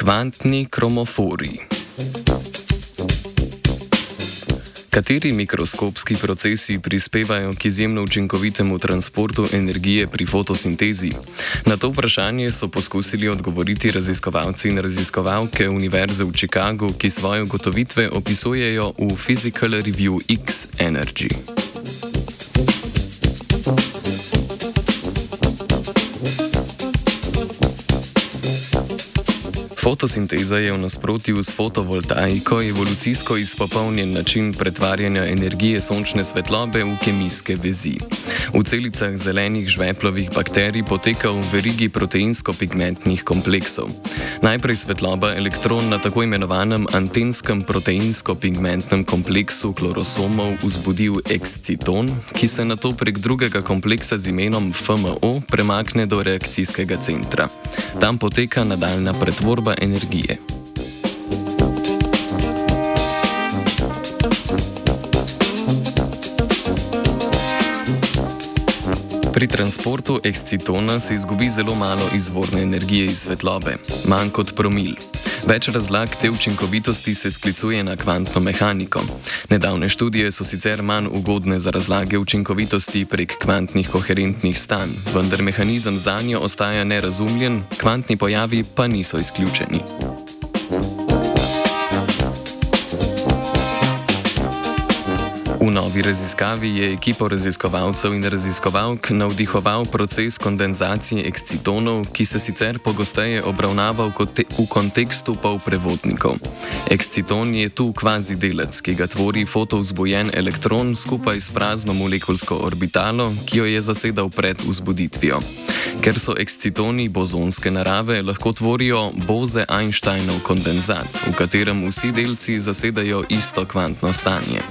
Kvantni kromofori. Kateri mikroskopski procesi prispevajo k izjemno učinkovitemu transportu energije pri fotosintezi? Na to vprašanje so poskusili odgovoriti raziskovalci in raziskovalke Univerze v Chicagu, ki svoje ugotovitve opisujejo v Physical Review X Energy. Fotosinteza je v nasprotju s fotovoltaiko evolucijsko izpopolnjen način pretvarjanja energije sončne svetlobe v kemijske vezi. V celicah zelenih žveplovih bakterij poteka v verigi proteinsko-pigmentnih kompleksov. Najprej svetloba elektron na tako imenovanem antenskem proteinsko-pigmentnem kompleksu klorosomov vzbudi v exciton, ki se na to prek drugega kompleksa z imenom FMO premakne do reakcijskega centra. Tam poteka nadaljna pretvorba energije. Pri transportu ekscitona se izgubi zelo malo izvorne energije iz svetlobe, manj kot promil. Več razlag te učinkovitosti se sklicuje na kvantno mehaniko. Nedavne študije so sicer manj ugodne za razlage učinkovitosti prek kvantnih koherentnih stanj, vendar mehanizem za njo ostaja nerazumljen, kvantni pojavi pa niso izključeni. Novi raziskavi je ekipo raziskovalcev in raziskovalk navdihoval proces kondenzacije ekscitonov, ki se sicer pogosteje obravnava v kontekstu polprevodnikov. Eksciton je tu kvazi delec, ki ga tvori fotovzbojen elektron skupaj s prazno molekulsko orbitalo, ki jo je zasedal pred vzbuditvijo. Ker so ekscitoni bozonske narave, lahko tvorijo Boze-Einsteinov kondenzat, v katerem vsi delci zasedajo isto kvantno stanje.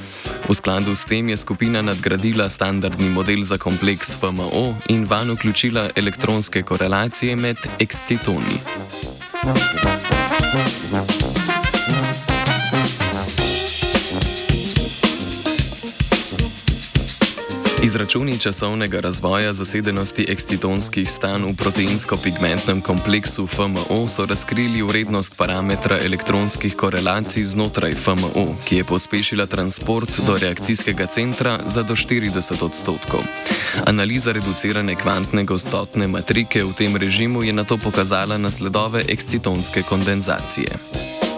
V skladu s tem je skupina nadgradila standardni model za kompleks FMO in van vključila elektronske korelacije med ekscitoni. Izračuni časovnega razvoja zasedenosti ekscitonskih stanj v proteinsko-pigmentnem kompleksu FMO so razkrili vrednost parametra elektronskih korelacij znotraj FMO, ki je pospešila transport do reakcijskega centra za do 40 odstotkov. Analiza reducirane kvantne gostotne matrike v tem režimu je na to pokazala nasledove ekscitonske kondenzacije.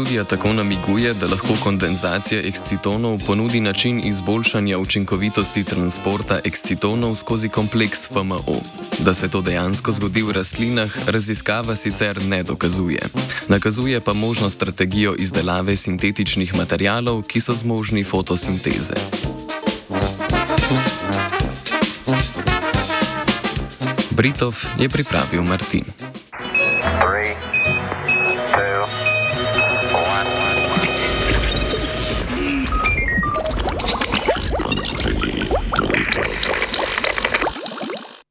Študija tako namiguje, da lahko kondenzacija ekscitonov ponudi način izboljšanja učinkovitosti transporta ekscitonov skozi kompleks FMO. Da se to dejansko zgodi v rastlinah, raziskava sicer ne dokazuje. Nakazuje pa možno strategijo izdelave sintetičnih materijalov, ki so zmožni fotosinteze. Britov je pripravil Martin.